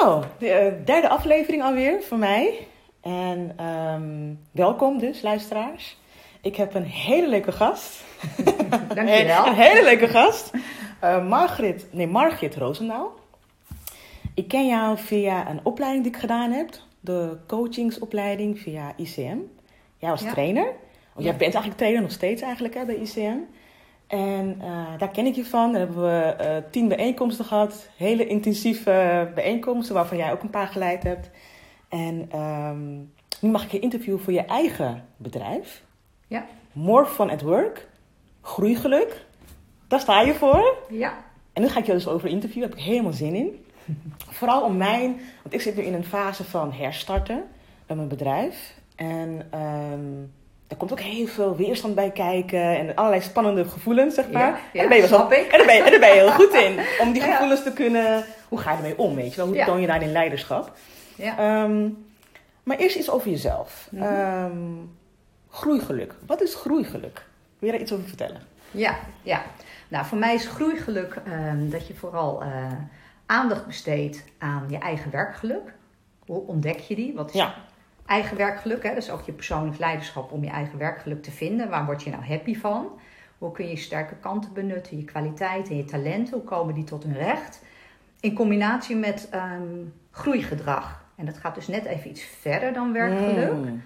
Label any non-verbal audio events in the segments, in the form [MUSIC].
Nou, de eh, derde aflevering alweer voor mij. En ehm, welkom dus, luisteraars. Ik heb een hele leuke gast. [LAUGHS] Dankjewel. een hele leuke gast. Eh Margrit, nee, Margit Roosendaal. Ik ken jou via een opleiding die ik gedaan heb. De coachingsopleiding via ICM. Jij was Ja. trainer. Oh, jij bent eigenlijk trainer nog steeds eigenlijk hè, bij ICM. En eh, daar ken ik je van. Daar hebben we eh, tien bijeenkomsten gehad. Hele intensieve bijeenkomsten, waarvan jij ook een paar geleid hebt. En ehm, nu mag ik je interviewen voor je eigen bedrijf. Ja. More Fun at Work. Groeigeluk. Daar sta je voor. Ja. En nu ga ik je dus over interviewen. Daar heb ik helemaal zin in. [LAUGHS] Vooral om mijn... Want ik zit nu in een fase van herstarten met mijn bedrijf. En ehm er komt ook heel veel weerstand bij kijken. En allerlei spannende gevoelens, zeg maar. Ja, en, daar ben je wel ik. en, daar ben je, en daar ben je heel goed in. [LAUGHS] Om die gevoelens te kunnen... Hoe ga je ermee om, weet je wel? Hoe toon je daarin leiderschap? Ja. Ehm, maar eerst iets over jezelf. Mhm. Ehm, groeigeluk. Wat is groeigeluk? Wil je daar iets over vertellen? Ja, ja. Nou, voor mij is groeigeluk ehm, dat je vooral eh, aandacht besteedt aan je eigen werkgeluk. Hoe ontdek je die? Wat is Ja. Eigen werkgeluk? Hè? Is ook je persoonlijk leiderschap om je eigen werkgeluk te vinden. Waar word je nou happy van? Hoe kun je je sterke kanten benutten, je kwaliteiten en je talenten? Hoe komen die tot hun recht? In combinatie met ehm, groeigedrag. En dat gaat dus net even iets verder dan werkgeluk. Mm.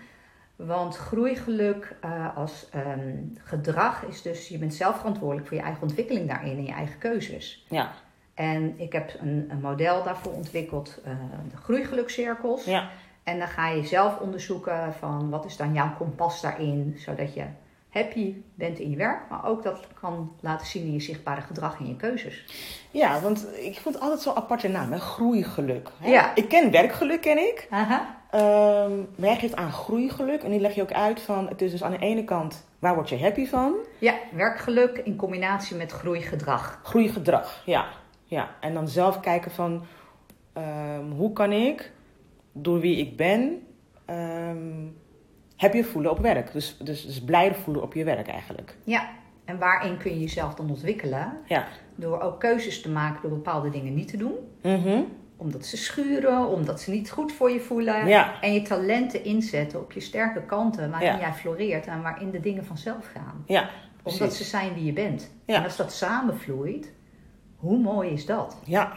Want groeigeluk eh, als ehm, gedrag is dus, je bent zelf verantwoordelijk voor je eigen ontwikkeling daarin en je eigen keuzes. Ja. En ik heb een, een model daarvoor ontwikkeld, eh, de groeigelukcirkels. Ja. En dan ga je zelf onderzoeken van wat is dan jouw kompas daarin, zodat je happy bent in je werk, maar ook dat kan laten zien in je zichtbare gedrag en je keuzes. Ja, want ik vond het altijd zo'n aparte naam, hè? groeigeluk. Hè? Ja. Ik ken werkgeluk, ken ik. Aha. Ehm, maar jij geeft aan groeigeluk en die leg je ook uit van, het is dus aan de ene kant, waar word je happy van? Ja, werkgeluk in combinatie met groeigedrag. Groeigedrag, ja. ja. En dan zelf kijken van, ehm, hoe kan ik, door wie ik ben, ehm happy voelen op werk. Dus, dus, dus blijder voelen op je werk eigenlijk. Ja, en waarin kun je jezelf dan ontwikkelen? Ja. Door ook keuzes te maken door bepaalde dingen niet te doen. Mhm. Omdat ze schuren, omdat ze niet goed voor je voelen. Ja. En je talenten inzetten op je sterke kanten waarin Ja. jij floreert en waarin de dingen vanzelf gaan. Ja, Omdat ze zijn wie je bent. Ja. En als dat samenvloeit, hoe mooi is dat? Ja.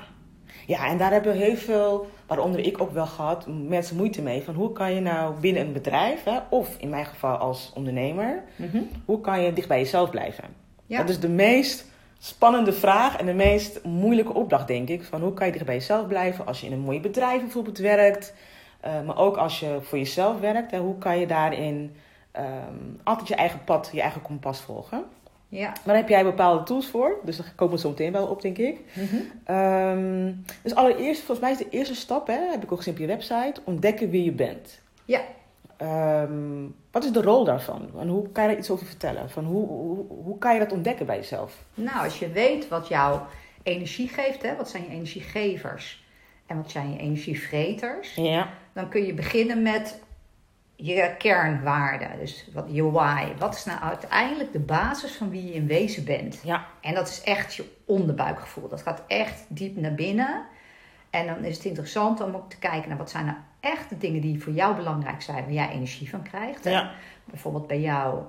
Ja, en daar hebben heel veel, waaronder ik ook wel gehad, mensen moeite mee. Van hoe kan je nou binnen een bedrijf, hè, of in mijn geval als ondernemer, hoe kan je dicht bij jezelf blijven? Ja. Dat is de meest spannende vraag en de meest moeilijke opdracht, denk ik. Van hoe kan je dicht bij jezelf blijven als je in een mooi bedrijf bijvoorbeeld werkt, eh, maar ook als je voor jezelf werkt. Hè, hoe kan je daarin ehm, altijd je eigen pad, je eigen kompas volgen? Ja. Maar daar heb jij bepaalde tools voor, dus daar komen we zo meteen wel op, denk ik. Mhm. Ehm, dus allereerst, volgens mij is de eerste stap, hè, heb ik ook gezien op je website, ontdekken wie je bent. Ja. Ehm, wat is de rol daarvan? En hoe kan je daar iets over vertellen? Van hoe, hoe, hoe kan je dat ontdekken bij jezelf? Nou, als je weet wat jouw energie geeft, hè, wat zijn je energiegevers en wat zijn je energievreters, Ja. dan kun je beginnen met je kernwaarden. Dus wat, je why. Wat is nou uiteindelijk de basis van wie je in wezen bent? Ja. En dat is echt je onderbuikgevoel. Dat gaat echt diep naar binnen. En dan is het interessant om ook te kijken naar wat zijn nou echt de dingen die voor jou belangrijk zijn, waar jij energie van krijgt. Ja. Bijvoorbeeld bij jou,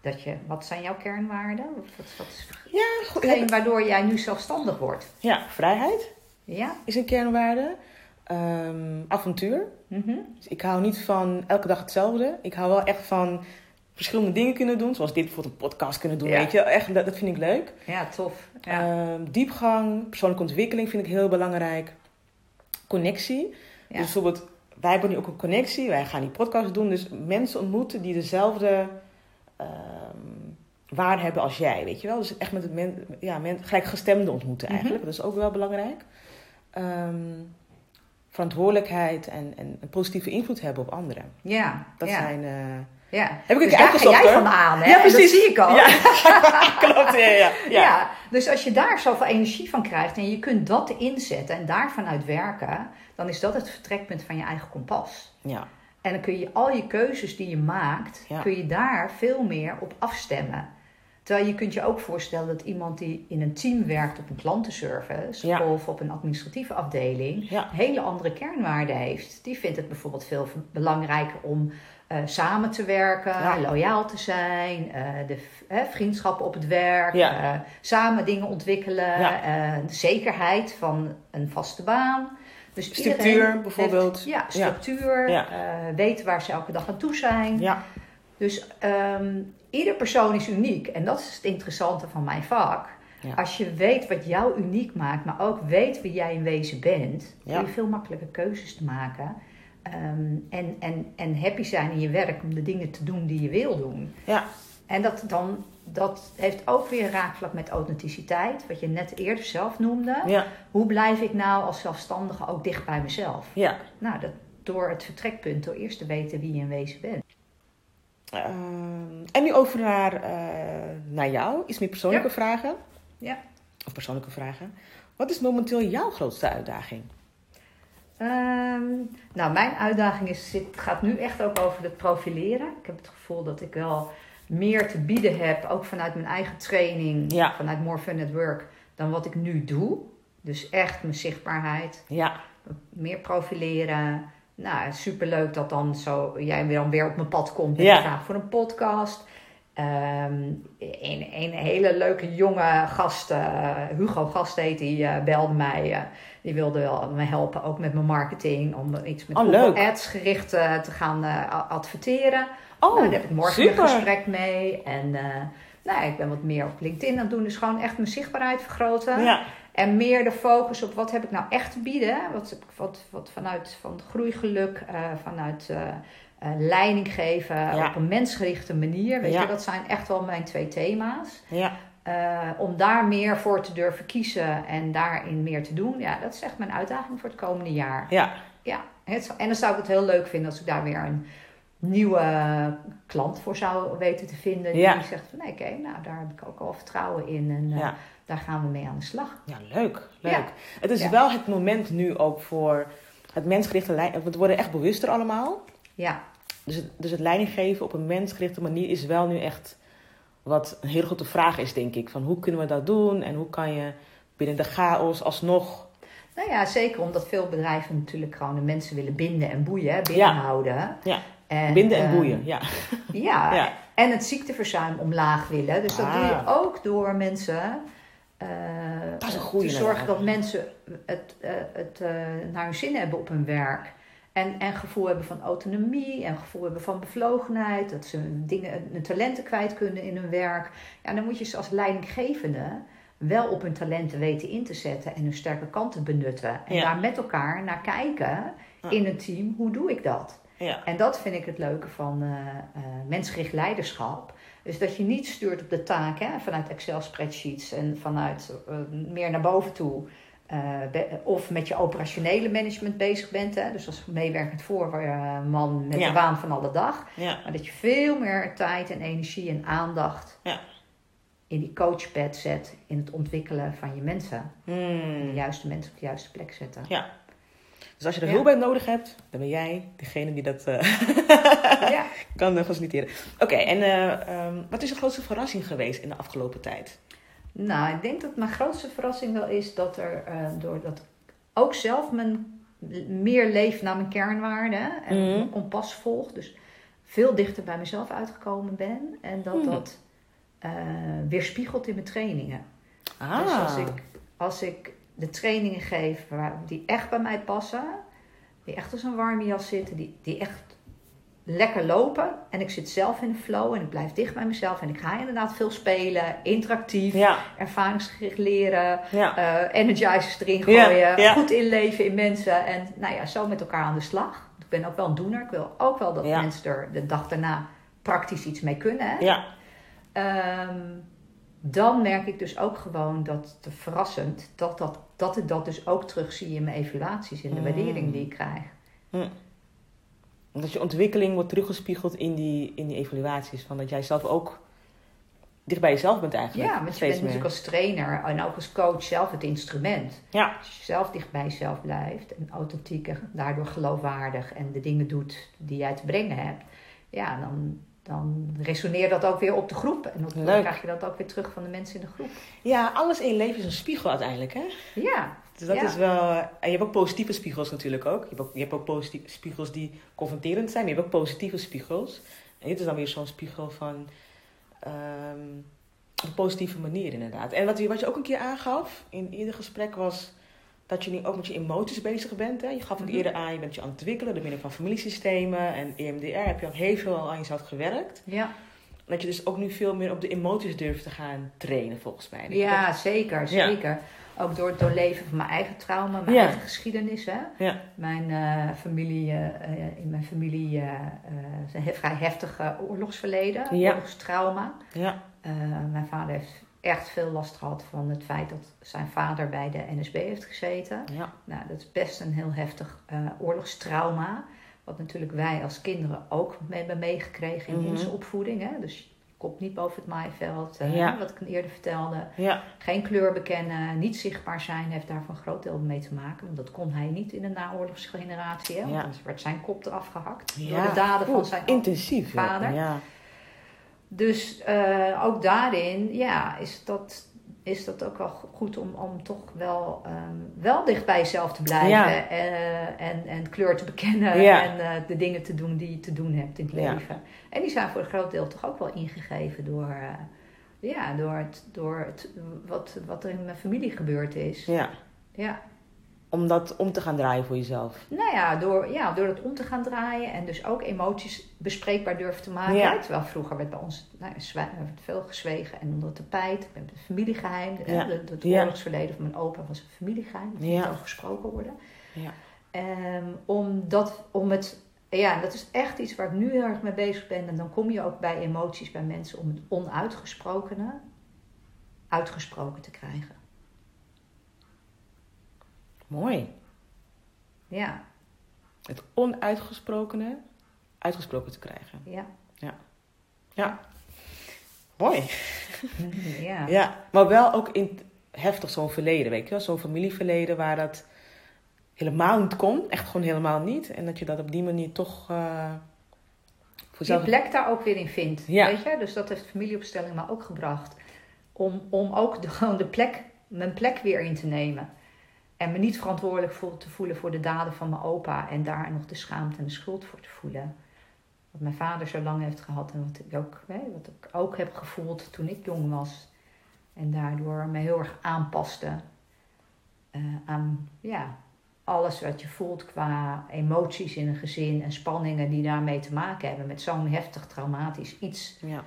dat je, wat zijn jouw kernwaarden? Wat, wat, is Ja, goed. waardoor jij nu zelfstandig wordt? ja, vrijheid Ja? is een kernwaarde. Ehm, avontuur. Mhm. Dus ik hou niet van elke dag hetzelfde. Ik hou wel echt van verschillende dingen kunnen doen. Zoals dit bijvoorbeeld een podcast kunnen doen. Ja. Weet je, echt, dat, dat vind ik leuk. Ja, tof. Ja. Ehm, diepgang, persoonlijke ontwikkeling vind ik heel belangrijk. Connectie. Ja. Dus bijvoorbeeld, wij hebben nu ook een connectie. Wij gaan die podcast doen. Dus mensen ontmoeten die dezelfde ehm waarde hebben als jij, weet je wel. Dus echt met het men, ja, men, gelijkgestemden ontmoeten Mhm. eigenlijk. Dat is ook wel belangrijk. Ehm, verantwoordelijkheid en, en een positieve invloed hebben op anderen. ja. Dat ja. zijn... eh, ja. Heb ik Dus het daar ga jij hoor. van aan, hè? Ja, En precies. Dat zie ik ook. Ja, [LAUGHS] klopt. Ja, ja, ja. Dus als je daar zoveel energie van krijgt en je kunt dat inzetten en daarvan uit werken, dan is dat het vertrekpunt van je eigen kompas. ja. En dan kun je al je keuzes die je maakt, kun je daar veel meer op afstemmen. Terwijl je kunt je ook voorstellen dat iemand die in een team werkt op een klantenservice Ja. of op een administratieve afdeling Ja. hele andere kernwaarden heeft. Die vindt het bijvoorbeeld veel belangrijker om eh, samen te werken, Ja. loyaal te zijn, eh, de vriendschappen op het werk, eh, samen dingen ontwikkelen, de zekerheid van een vaste baan. Dus Structuur, bijvoorbeeld. Heeft, ja, structuur, weten waar ze elke dag aan toe zijn. Ja, Dus ehm ieder persoon is uniek. En dat is het interessante van mijn vak. Ja. Als je weet wat jou uniek maakt, maar ook weet wie jij in wezen bent, Ja. kun je veel makkelijker keuzes te maken. Ehm, en, en, en happy zijn in je werk om de dingen te doen die je wil doen. ja, En dat, dan, dat heeft ook weer raakvlak met authenticiteit, wat je net eerder zelf noemde. ja, Hoe blijf ik nou als zelfstandige ook dicht bij mezelf? ja. Nou, dat, door het vertrekpunt, door eerst te weten wie je in wezen bent. Ehm, en nu over naar, eh, naar jou, iets meer persoonlijke vragen. Ja. Of persoonlijke vragen. Wat is momenteel jouw grootste uitdaging? Ehm, nou, mijn uitdaging is, zit, gaat nu echt ook over het profileren. Ik heb het gevoel dat ik wel meer te bieden heb, ook vanuit mijn eigen training, Ja. vanuit More Fun at Work, dan wat ik nu doe. Dus echt mijn zichtbaarheid, Ja, meer profileren. Nou, superleuk dat dan zo jij weer dan weer op mijn pad komt met Ja. vraag voor een podcast. Ehm, een, een hele leuke jonge gast, eh, Hugo Gast heet, die eh, belde mij. eh, die wilde wel me helpen, ook met mijn marketing, om iets met Oh. Ads gericht te gaan adverteren. oh, nou, daar heb ik morgen super. een gesprek mee. En nou, ik ben wat meer op LinkedIn aan het doen, dus gewoon echt mijn zichtbaarheid vergroten. Ja, En meer de focus op wat heb ik nou echt te bieden. Wat, wat, wat vanuit van groeigeluk, eh, vanuit eh, leiding geven Ja. op een mensgerichte manier. Weet Ja. je, dat zijn echt wel mijn twee thema's. ja, om daar meer voor te durven kiezen en daarin meer te doen. Ja, dat is echt mijn uitdaging voor het komende jaar. ja, Ja, het, en dan zou ik het heel leuk vinden als ik daar weer een nieuwe klant voor zou weten te vinden. Die Ja. zegt van nee, oké, nou daar heb ik ook al vertrouwen in. En ja. Daar gaan we mee aan de slag. Ja, leuk. leuk. Ja. Het is Ja. wel het moment nu ook voor het mensgerichte leiding. We worden echt bewuster allemaal. Ja, Dus het, dus het leiding geven op een mensgerichte manier is wel nu echt wat een hele grote vraag is, denk ik. Van hoe kunnen we dat doen en hoe kan je binnen de chaos alsnog. Nou ja, zeker omdat veel bedrijven natuurlijk gewoon de mensen willen binden en boeien, binnenhouden. Ja. En, Binden en eh, boeien, ja. Ja, Ja. en het ziekteverzuim omlaag willen. Dus dat Ah. doe je ook door mensen eh, te zorgen dat mensen het, eh, het eh, naar hun zin hebben op hun werk. En, en gevoel hebben van autonomie en gevoel hebben van bevlogenheid. Dat ze dingen, hun talenten kwijt kunnen in hun werk. Ja, dan moet je ze als leidinggevende wel op hun talenten weten in te zetten en hun sterke kanten benutten. En Ja. daar met elkaar naar kijken in een team. Hoe doe ik dat? ja. En dat vind ik het leuke van mensgericht leiderschap. Dus dat je niet stuurt op de taak hè, vanuit Excel spreadsheets en vanuit eh, meer naar boven toe. eh, of met je operationele management bezig bent. Hè, dus als meewerkend voorman met Ja. de waan van alle dag. ja. Maar dat je veel meer tijd en energie en aandacht Ja. in die coachpad zet. In het ontwikkelen van je mensen. De Hmm. juiste mensen op de juiste plek zetten. Ja. Dus als je er hulp bij nodig hebt, dan ben jij degene die dat [LAUGHS] Ja. [LAUGHS] kan eh, faciliteren. Oké, en eh, ehm, wat is de grootste verrassing geweest in de afgelopen tijd? Nou, ik denk dat mijn grootste verrassing wel is dat er, eh doordat ook zelf mijn, meer leef naar mijn kernwaarden en mijn kompas volg, dus veel dichter bij mezelf uitgekomen ben en dat Mhm. dat eh, weerspiegelt in mijn trainingen. Ah, Dus als ik, als ik de trainingen geef waar, die echt bij mij passen, die echt als een warme jas zitten, die, die echt lekker lopen en ik zit zelf in de flow en ik blijf dicht bij mezelf en ik ga inderdaad veel spelen, interactief ja, ervaringsgericht leren, ja, eh energizers erin gooien, ja. goed inleven in mensen en nou ja, zo met elkaar aan de slag. Ik ben ook wel een doener. Ik wil ook wel dat mensen er de dag daarna praktisch iets mee kunnen. Hè? ja, Ehm, dan merk ik dus ook gewoon dat te verrassend dat, dat, dat ik dat dus ook terugzie in mijn evaluaties, in de Mm. waardering die ik krijg. dat je ontwikkeling wordt teruggespiegeld in die, in die evaluaties. Van dat jij zelf ook dicht bij jezelf bent eigenlijk. Ja, want je bent natuurlijk als trainer en ook als coach zelf het instrument. Ja, Als je zelf dicht bij jezelf blijft en authentiek en daardoor geloofwaardig en de dingen doet die jij te brengen hebt, ja, dan dan resoneert dat ook weer op de groep. En dan Leuk. krijg je dat ook weer terug van de mensen in de groep. Ja, alles in je leven is een spiegel uiteindelijk, hè? Ja, Dus dat Ja. is wel... En je hebt ook positieve spiegels natuurlijk ook. Je hebt ook, je hebt ook positieve spiegels die confronterend zijn, maar je hebt ook positieve spiegels. En dit is dan weer zo'n spiegel van... ehm, op een positieve manier inderdaad. En wat je, wat je ook een keer aangaf in ieder gesprek was... dat je nu ook met je emoties bezig bent. Hè? Je gaf ook Mhm. eerder aan, je bent je aan het ontwikkelen... door middel van familiesystemen en EMDR heb je al heel veel aan jezelf gewerkt. ja. Dat je dus ook nu veel meer op de emoties durft te gaan trainen, volgens mij. ja zeker, Ja. zeker. Ook door het doorleven van mijn eigen trauma, mijn Ja. eigen geschiedenis. Hè? Ja. Mijn eh, familie, eh, in mijn familie is een he- vrij heftig eh, oorlogsverleden, Ja. oorlogstrauma. Ja, mijn vader heeft echt veel last gehad van het feit dat zijn vader bij de NSB heeft gezeten. ja, Nou, dat is best een heel heftig eh, oorlogstrauma. Wat natuurlijk wij als kinderen ook mee hebben meegekregen in Mhm. onze opvoeding. Hè? Dus komt niet boven het maaiveld, eh, Ja. wat ik eerder vertelde. ja, Geen kleur bekennen, niet zichtbaar zijn, heeft daar een groot deel mee te maken. Want dat kon hij niet in de naoorlogsgeneratie. Hè? Want Ja. werd zijn kop eraf gehakt door de daden van zijn intensief. ja. vader. Ja. Dus eh, ook daarin ja, is, dat, is dat ook wel goed om, om toch wel, ehm, wel dicht bij jezelf te blijven. Ja. eh, en, en kleur te bekennen Ja. en eh, de dingen te doen die je te doen hebt in het leven. En die zijn voor een groot deel toch ook wel ingegeven door, ja, door, het, door het, wat, wat er in mijn familie gebeurd is. ja, Ja. Om dat om te gaan draaien voor jezelf. Nou ja door, ja, door het om te gaan draaien en dus ook emoties bespreekbaar durven te maken. Ja. Terwijl vroeger werd bij ons nou, veel gezwegen en onder het tapijt. met Het familiegeheim. Ja. Het, het oorlogsverleden van mijn opa was een familiegeheim. Er Ja. moest over gesproken worden. Ja. Ehm, om, dat, om het, ja, dat is echt iets waar ik nu heel erg mee bezig ben. En dan kom je ook bij emoties bij mensen om het onuitgesprokene uitgesproken te krijgen. Mooi. Ja, Het onuitgesprokene uitgesproken te krijgen. ja. Ja. Mooi. [LAUGHS] ja. Ja, maar wel ook in heftig zo'n verleden, weet je wel. Zo'n familieverleden waar dat helemaal niet kon. Echt gewoon helemaal niet. En dat je dat op die manier toch eh voor die plek daar ook weer in vindt. Ja. Weet je? Dus dat heeft familieopstelling me ook gebracht. Om, om ook de, gewoon de plek, mijn plek weer in te nemen. En me niet verantwoordelijk te voelen voor de daden van mijn opa. En daar nog de schaamte en de schuld voor te voelen. Wat mijn vader zo lang heeft gehad. En wat ik ook, hè, wat ik ook heb gevoeld toen ik jong was. En daardoor me heel erg aanpaste. eh, aan ja, alles wat je voelt qua emoties in een gezin en spanningen die daarmee te maken hebben met zo'n heftig traumatisch iets Ja,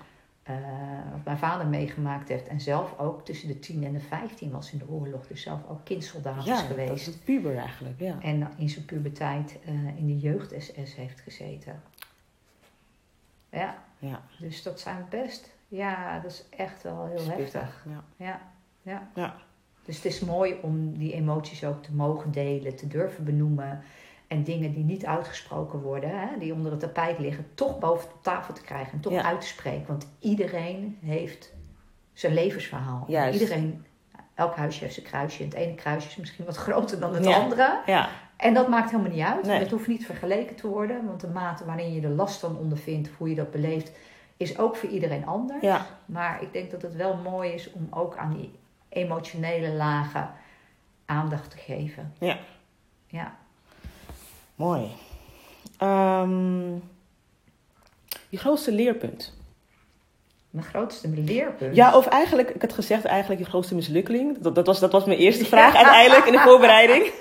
wat mijn vader meegemaakt heeft en zelf ook tussen de 10 en de 15 was in de oorlog, dus zelf ook kindsoldaat ja is dat geweest. is het puber eigenlijk, ja. En in zijn puberteit eh, in de jeugd-SS heeft gezeten. Ja, Ja, dus dat zijn best, ja, dat is echt wel heel spittig. heftig. Ja. Ja, ja. Ja. Dus het is mooi om die emoties ook te mogen delen, te durven benoemen. En dingen die niet uitgesproken worden, hè, die onder het tapijt liggen, toch boven op tafel te krijgen en toch Ja. uit te spreken. Want iedereen heeft zijn levensverhaal. Juist. Iedereen, elk huisje heeft zijn kruisje. Het ene kruisje is misschien wat groter dan het Ja. andere. ja, En dat maakt helemaal niet uit. Nee. Het hoeft niet vergeleken te worden. Want de mate waarin je de last dan ondervindt, hoe je dat beleeft, is ook voor iedereen anders. ja, Maar ik denk dat het wel mooi is om ook aan die emotionele lagen aandacht te geven. Ja. Ja. Mooi. Ehm, je grootste leerpunt? Mijn grootste leerpunt. Ja, of eigenlijk, ik had gezegd eigenlijk je grootste mislukking. Dat, dat, was, dat was mijn eerste vraag [LAUGHS] uiteindelijk in de voorbereiding. [LAUGHS]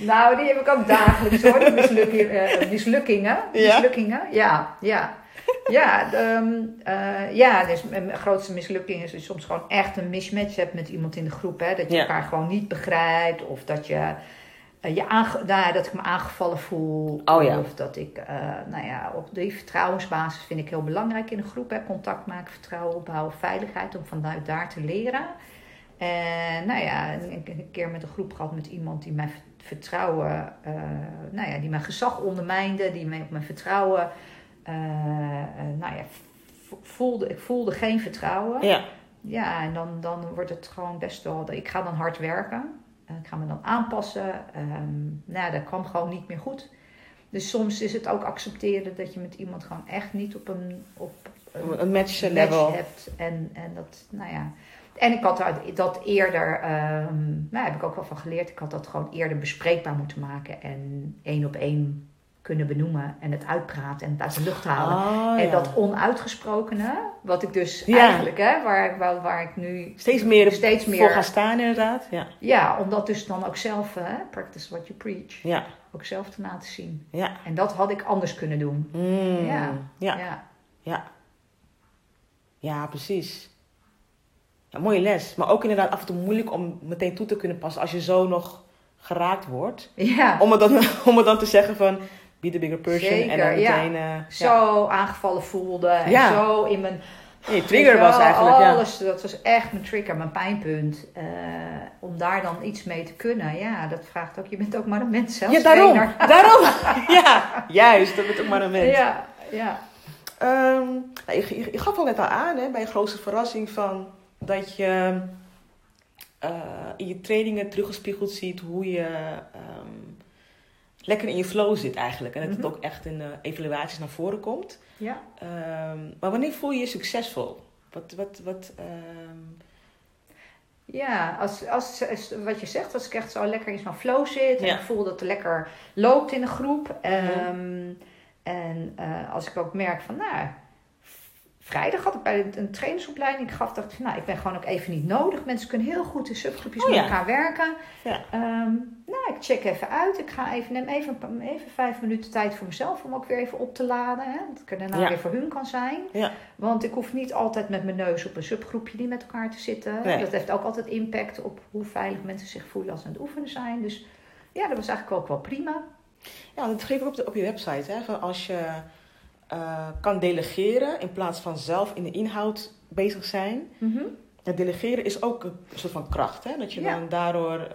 Nou, die heb ik ook dagelijks hoor. Die mislukking, eh, mislukkingen. Ja? Mislukkingen. Ja, ja. Ja, ehm, eh, ja, dus mijn grootste mislukking is dat je soms gewoon echt een mismatch hebt met iemand in de groep. Hè? Dat je Ja. elkaar gewoon niet begrijpt. Of dat je, je aange- nou, dat ik me aangevallen voel. Oh ja. Of dat ik, eh, nou ja, op die vertrouwensbasis vind ik heel belangrijk in de groep. Hè? Contact maken, vertrouwen opbouwen, veiligheid. Om vanuit daar te leren. En nou ja, een, een keer met een groep gehad met iemand die mijn vertrouwen, eh, nou ja, die mijn gezag ondermijnde, die mij op mijn vertrouwen, eh, eh, nou ja, voelde, ik voelde geen vertrouwen. Ja, Ja, en dan, dan wordt het gewoon best wel, ik ga dan hard werken, Eh, ik ga me dan aanpassen, Ehm nou ja, dat kwam gewoon niet meer goed. Dus soms is het ook accepteren dat je met iemand gewoon echt niet op een, op Een match level. hebt. En, en dat, nou ja. En ik had dat eerder, ehm nou heb ik ook wel van geleerd. Ik had dat gewoon eerder bespreekbaar moeten maken. En één op één kunnen benoemen. En het uitpraten en het uit de lucht halen. Oh, En ja. dat onuitgesprokene, wat ik dus Ja. eigenlijk, hè, waar, ik- waar, waar ik nu Steeds meer, Steeds meer. voor gaan staan inderdaad. Ja, Ja, om dat dus dan ook zelf, hè, practice what you preach, ja, ook zelf te laten zien. ja. En dat had ik anders kunnen doen. Mm, Ja. ja. ja. Ja. Ja, precies. Ja, mooie les. Maar ook inderdaad af en toe moeilijk om meteen toe te kunnen passen als je zo nog geraakt wordt. Ja, Om het dan, [LAUGHS] om het dan te zeggen van, be the bigger person. en dan meteen... eh, zo aangevallen voelde. En Ja. zo in mijn... Je trigger was eigenlijk, ja. Alles, dat was echt mijn trigger, mijn pijnpunt. Eh, om daar dan iets mee te kunnen, ja, dat vraagt ook... Je bent ook maar een mens, zelfs Ja, daarom. [LAUGHS] Daarom. [LAUGHS] Ja, juist. Dat bent ook maar een mens. Ja, ja. Nou, je, je, je gaf al net al aan, hè, bij je grootste verrassing, van dat je eh, in je trainingen teruggespiegeld ziet hoe je lekker in je flow zit eigenlijk. En dat Mhm. het ook echt in de evaluaties naar voren komt. ja. Ehm, maar wanneer voel je je succesvol? Wat, wat, wat, ehm, Ja, als, als, als- wat je zegt, als ik echt zo lekker in zo'n flow zit en Ja. ik voel dat het lekker loopt in de groep. ehm, En eh, als ik ook merk van, nou, vrijdag had ik bij een trainersopleiding, ik gaf dacht nou, ik ben gewoon ook even niet nodig. Mensen kunnen heel goed in subgroepjes Oh, met ja. elkaar werken. Ja. Ehm, nou, ik check even uit. Ik ga even, neem even, even vijf minuten tijd voor mezelf om ook weer even op te laden. Hè? Dat ik er daarna Ja. weer voor hun kan zijn. Ja. Want ik hoef niet altijd met mijn neus op een subgroepje die met elkaar te zitten. Nee. Dat heeft ook altijd impact op hoe veilig mensen zich voelen als ze aan het oefenen zijn. Dus ja, dat was eigenlijk ook wel prima. Ja, dat geef ik op, de, op je website. Hè, van als je eh, kan delegeren in plaats van zelf in de inhoud bezig zijn. Het delegeren is ook een soort van kracht. Hè? Dat je Ja. dan daardoor...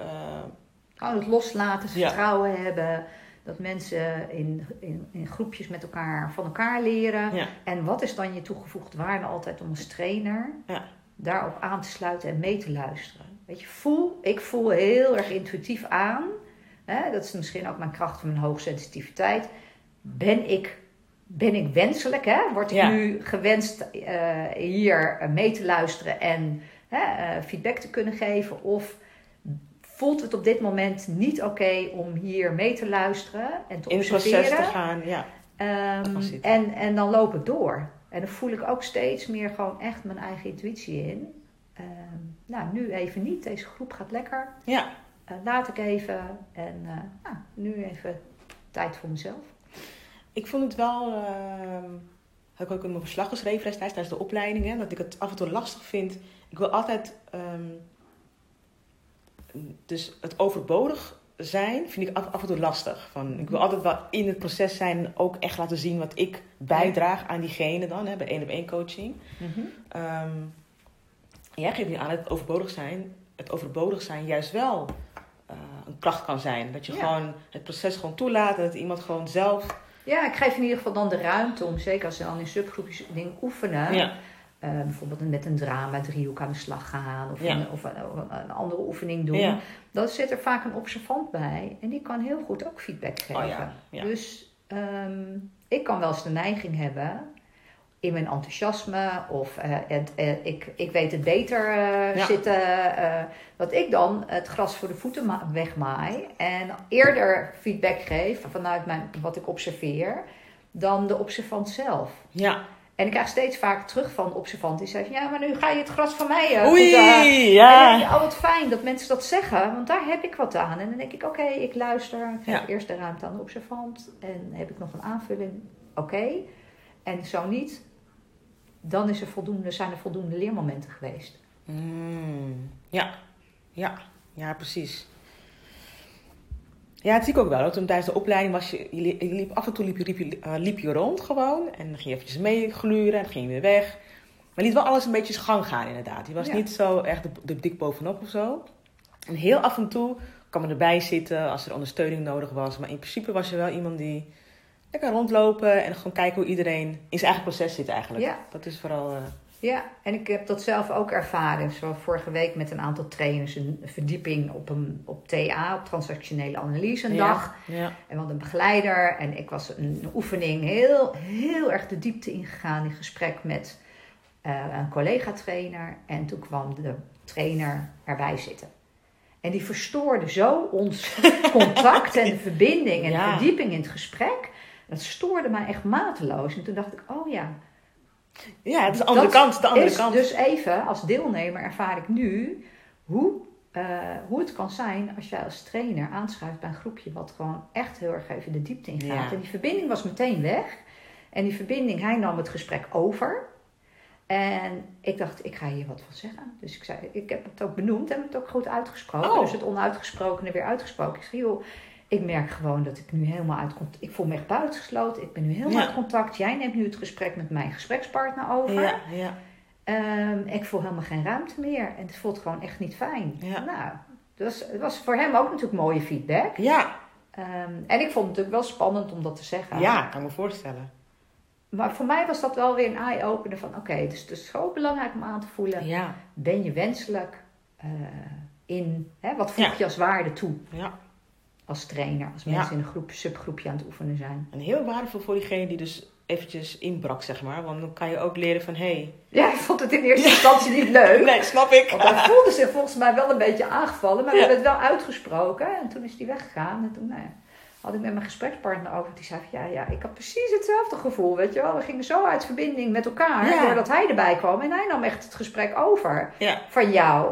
Gewoon het loslaten, Ja. vertrouwen hebben. Dat mensen in, in, in groepjes met elkaar van elkaar leren. ja. En wat is dan je toegevoegde waarde altijd om als trainer Ja. daarop aan te sluiten en mee te luisteren? Weet je, voel, ik voel heel erg intuïtief aan. Hè, dat is misschien ook mijn kracht van mijn hoogsensitiviteit. Ben ik, ben ik wenselijk? Hè? Word ik Ja. nu gewenst eh, hier eh, mee te luisteren en hè, eh, feedback te kunnen geven? Of voelt het op dit moment niet oké om hier mee te luisteren en te In observeren? proces te gaan, ja. Zitten. en, en dan loop ik door. En dan voel ik ook steeds meer gewoon echt mijn eigen intuïtie in. Ehm, nou, nu even niet. Deze groep gaat lekker. Ja, laat ik even. En nou, nu even tijd voor mezelf. Ik vond het wel... ehm heb ik ook in mijn verslag geschreven destijds tijdens de opleiding. Hè, dat ik het af en toe lastig vind. Ik wil altijd... ehm, dus het overbodig zijn vind ik af, af en toe lastig. Van, ik wil altijd wel in het proces zijn en ook echt laten zien wat ik bijdraag aan diegene dan. Hè, bij één op één coaching. Ehm, jij geeft nu aan dat het overbodig zijn, het overbodig zijn juist wel eh, een kracht kan zijn. Dat je Ja. gewoon het proces gewoon toelaat dat iemand gewoon zelf. Ja, ik geef in ieder geval dan de ruimte om, zeker als ze dan in subgroepjes dingen oefenen. Ja, eh, bijvoorbeeld met een drama driehoek aan de slag gaan. Of, Ja. een, of een, of een andere oefening doen. ja. Dan zit er vaak een observant bij. En die kan heel goed ook feedback geven. Oh ja, ja. Dus ehm, ik kan wel eens de neiging hebben in mijn enthousiasme of het, eh, ik, ik weet het beter eh, Ja. zitten, dat ik dan het gras voor de voeten ma- wegmaai en eerder feedback geef vanuit mijn, wat ik observeer dan de observant zelf. ja. En ik krijg steeds vaker terug van observant die zegt, ja, maar nu ga je het gras van mij eh, Oei, goed, en ja. je, oh wat fijn dat mensen dat zeggen, want daar heb ik wat aan. En dan denk ik, oké, ik luister, ik geef Ja. eerst de ruimte aan de observant. En heb ik nog een aanvulling, oké. En zo niet, dan is er voldoende, zijn er voldoende leermomenten geweest. Mm, ja, ja, ja, precies. Ja, het zie ik ook wel. Toen tijdens de opleiding was je, je li- je liep, af en toe liep je, liep, je, eh, liep je rond gewoon. En dan ging je eventjes meegluren en dan ging je weer weg. Maar liet wel alles een beetje gang gaan inderdaad. Je was Ja. niet zo echt de, de dik bovenop of zo. En heel af en toe kwam er erbij zitten als er ondersteuning nodig was. Maar in principe was je wel iemand die lekker rondlopen en gewoon kijken hoe iedereen in zijn eigen proces zit eigenlijk. Ja. Dat is vooral... eh, Ja, en ik heb dat zelf ook ervaren. Zo vorige week met een aantal trainers een verdieping op, een, op TA, op transactionele analyse, een Ja, dag. Ja. En we hadden een begeleider en ik was een oefening heel, heel erg de diepte ingegaan in gesprek met eh, een collega-trainer. En toen kwam de trainer erbij zitten. En die verstoorde zo ons [LAUGHS] contact en de verbinding en Ja. de verdieping in het gesprek. Dat stoorde mij echt mateloos. En toen dacht ik, oh ja, ja, het is de andere kant. De andere is kant. Dus even, als deelnemer ervaar ik nu hoe, eh, hoe het kan zijn als jij als trainer aanschuift bij een groepje wat gewoon echt heel erg even de diepte ingaat. Ja. En die verbinding was meteen weg. En die verbinding, hij nam het gesprek over. En ik dacht, ik ga hier wat van zeggen. Dus ik zei, ik heb het ook benoemd en het ook goed uitgesproken. Oh. Dus het onuitgesprokene weer uitgesproken. Ik zei, joh, ik merk gewoon dat ik nu helemaal uit contact... Ik voel me echt buitengesloten. Ik ben nu helemaal Ja. uit contact. Jij neemt nu het gesprek met mijn gesprekspartner over. Ja, ja. Ehm, ik voel helemaal geen ruimte meer. En het voelt gewoon echt niet fijn. Ja. Nou, dus het was voor hem ook natuurlijk mooie feedback. Ja, Ehm, en ik vond het natuurlijk wel spannend om dat te zeggen. ja, kan me voorstellen. Maar voor mij was dat wel weer een eye-opener van... Oké, dus het is gewoon belangrijk om aan te voelen... Ja, Ben je wenselijk eh, in... Hè, wat voeg Ja. je als waarde toe ja. Als trainer? Als mensen in een groep, subgroepje aan het oefenen zijn. En heel waardevol voor diegene die dus eventjes inbrak, zeg maar. Want dan kan je ook leren van, hé... Hey, Ja, ik vond het in eerste instantie niet leuk. [LAUGHS] nee, snap ik. Want hij voelde zich volgens mij wel een beetje aangevallen, maar we hebben het wel uitgesproken. En toen is hij weggegaan. En toen nou ja, had ik met mijn gesprekspartner over. Die zei van, ja, ja, ik had precies hetzelfde gevoel, weet je wel. We gingen zo uit verbinding met elkaar, Ja. doordat hij erbij kwam. En hij nam echt het gesprek over Ja, van jou.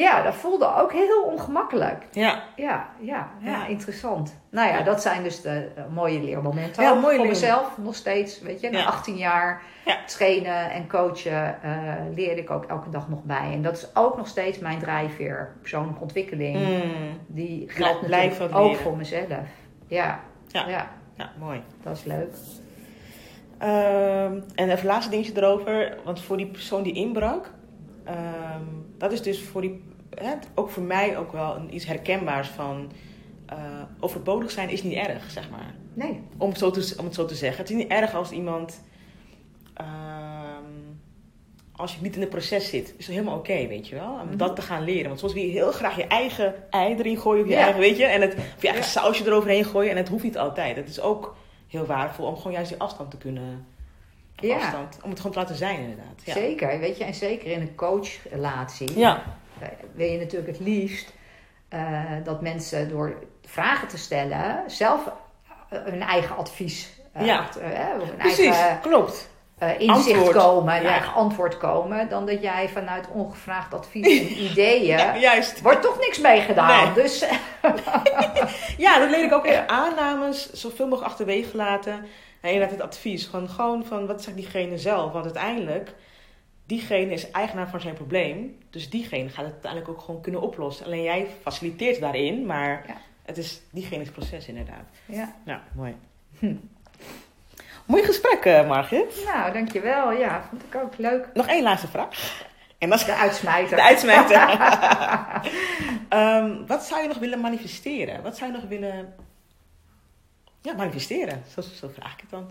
Ja, dat voelde ook heel ongemakkelijk. ja. Ja, ja, ja, Ja. interessant. Nou ja, dat zijn dus de eh, mooie leermomenten. Ja, mooie voor mezelf nog steeds, weet je. Na Ja. 18 jaar Ja. trainen en coachen eh leer ik ook elke dag nog bij. En dat is ook nog steeds mijn drijfveer, persoonlijke ontwikkeling. Mm. Die geldt natuurlijk ook leren. voor mezelf. Ja, Ja. ja. Ja, mooi. dat is leuk. Ehm, en even laatste dingetje erover. Want voor die persoon die inbrak... ehm, dat is dus voor die... Hè, ook voor mij ook wel een, iets herkenbaars van... eh, overbodig zijn is niet erg, zeg maar. Nee, Om het, zo te, om het zo te zeggen. Het is niet erg als iemand... ehm, als je niet in het proces zit, is het helemaal oké, weet je wel. Om Mhm. dat te gaan leren. Want soms wil je heel graag je eigen ei erin gooien. Of je Ja. eigen, weet je. En het, of je eigen Ja. sausje eroverheen gooien. En het hoeft niet altijd. Het is ook heel waardevol om gewoon juist die afstand te kunnen... Ja. Afstand, om het gewoon te laten zijn, inderdaad. Ja. zeker. Weet je, en zeker in een coachrelatie. Ja. wil je natuurlijk het liefst eh, dat mensen door vragen te stellen zelf eh, hun eigen advies, eh, Ja. achter- of hun Precies, eigen klopt. inzicht Antwoord. komen, een Ja. eigen antwoord komen, dan dat jij vanuit ongevraagd advies en [LAUGHS] ideeën. Ja, juist. Wordt toch niks mee gedaan. Nee. Dus [LAUGHS] Ja, dat leer ik ook echt aannames zoveel mogelijk achterwege laten. En inderdaad het advies. Van gewoon van wat zegt diegene zelf. Want uiteindelijk, diegene is eigenaar van zijn probleem. Dus diegene gaat het uiteindelijk ook gewoon kunnen oplossen. Alleen jij faciliteert daarin, maar Ja. het is diegene's proces inderdaad. ja. Ja, mooi. Hm. Mooi gesprek, Margit. Nou, dankjewel. Ja, vond ik ook leuk. Nog één laatste vraag. En dat is De uitsmijter. de uitsmijter. [LAUGHS] Ehm, wat zou je nog willen manifesteren? Wat zou je nog willen ja, manifesteren? Zo, zo vraag ik het dan.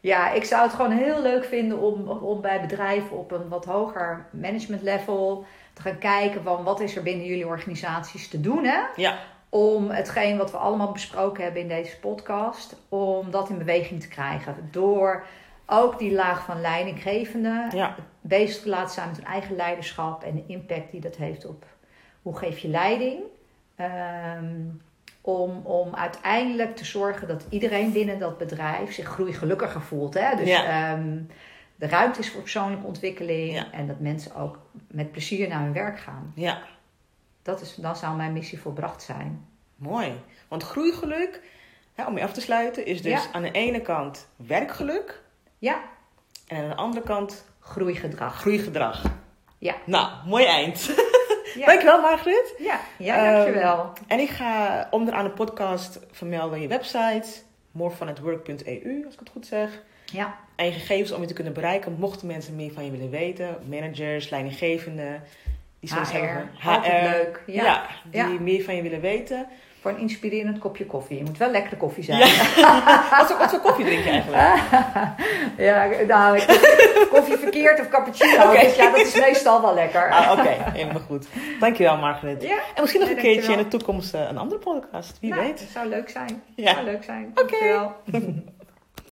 Ja, ik zou het gewoon heel leuk vinden om, om bij bedrijven op een wat hoger management level te gaan kijken van wat is er binnen jullie organisaties te doen. Hè? Ja, Om hetgeen wat we allemaal besproken hebben in deze podcast, om dat in beweging te krijgen. Door ook die laag van leidinggevende ja, bezig te laten zijn met hun eigen leiderschap en de impact die dat heeft op hoe geef je leiding. Ehm, om, om uiteindelijk te zorgen dat iedereen binnen dat bedrijf zich groeigelukkiger voelt. Hè? Dus Ja. ehm, de ruimte is voor persoonlijke ontwikkeling Ja. en dat mensen ook met plezier naar hun werk gaan. ja. Dat is, dan zou mijn missie volbracht zijn. Mooi. Want groeigeluk, hè, om je af te sluiten, is dus Ja. aan de ene kant werkgeluk. Ja, En aan de andere kant groeigedrag. groeigedrag. Ja. Nou, mooi eind. [LAUGHS] Ja, Dankjewel Margriet. ja, ja dankjewel. En ik ga onderaan de podcast vermelden je website, morevanhetwork.eu, als ik het goed zeg. Ja, En je gegevens om je te kunnen bereiken, mochten mensen meer van je willen weten. Managers, leidinggevenden. Die zoiets HR, altijd leuk. Ja. Ja, die Ja. meer van je willen weten. Voor een inspirerend kopje koffie. Je moet wel lekkere koffie zijn. Ja. [LAUGHS] wat, voor, wat voor koffie drink je eigenlijk? [LAUGHS] ja, nou, koffie verkeerd of cappuccino. Dus ja, dat is meestal wel lekker. Ah, Oké, helemaal goed. Dankjewel Margaret. Ja, En misschien nog een keertje in de toekomst eh, een andere podcast. Wie Nou, weet. dat zou leuk zijn. Ja. Zou leuk zijn. Oké. [LAUGHS]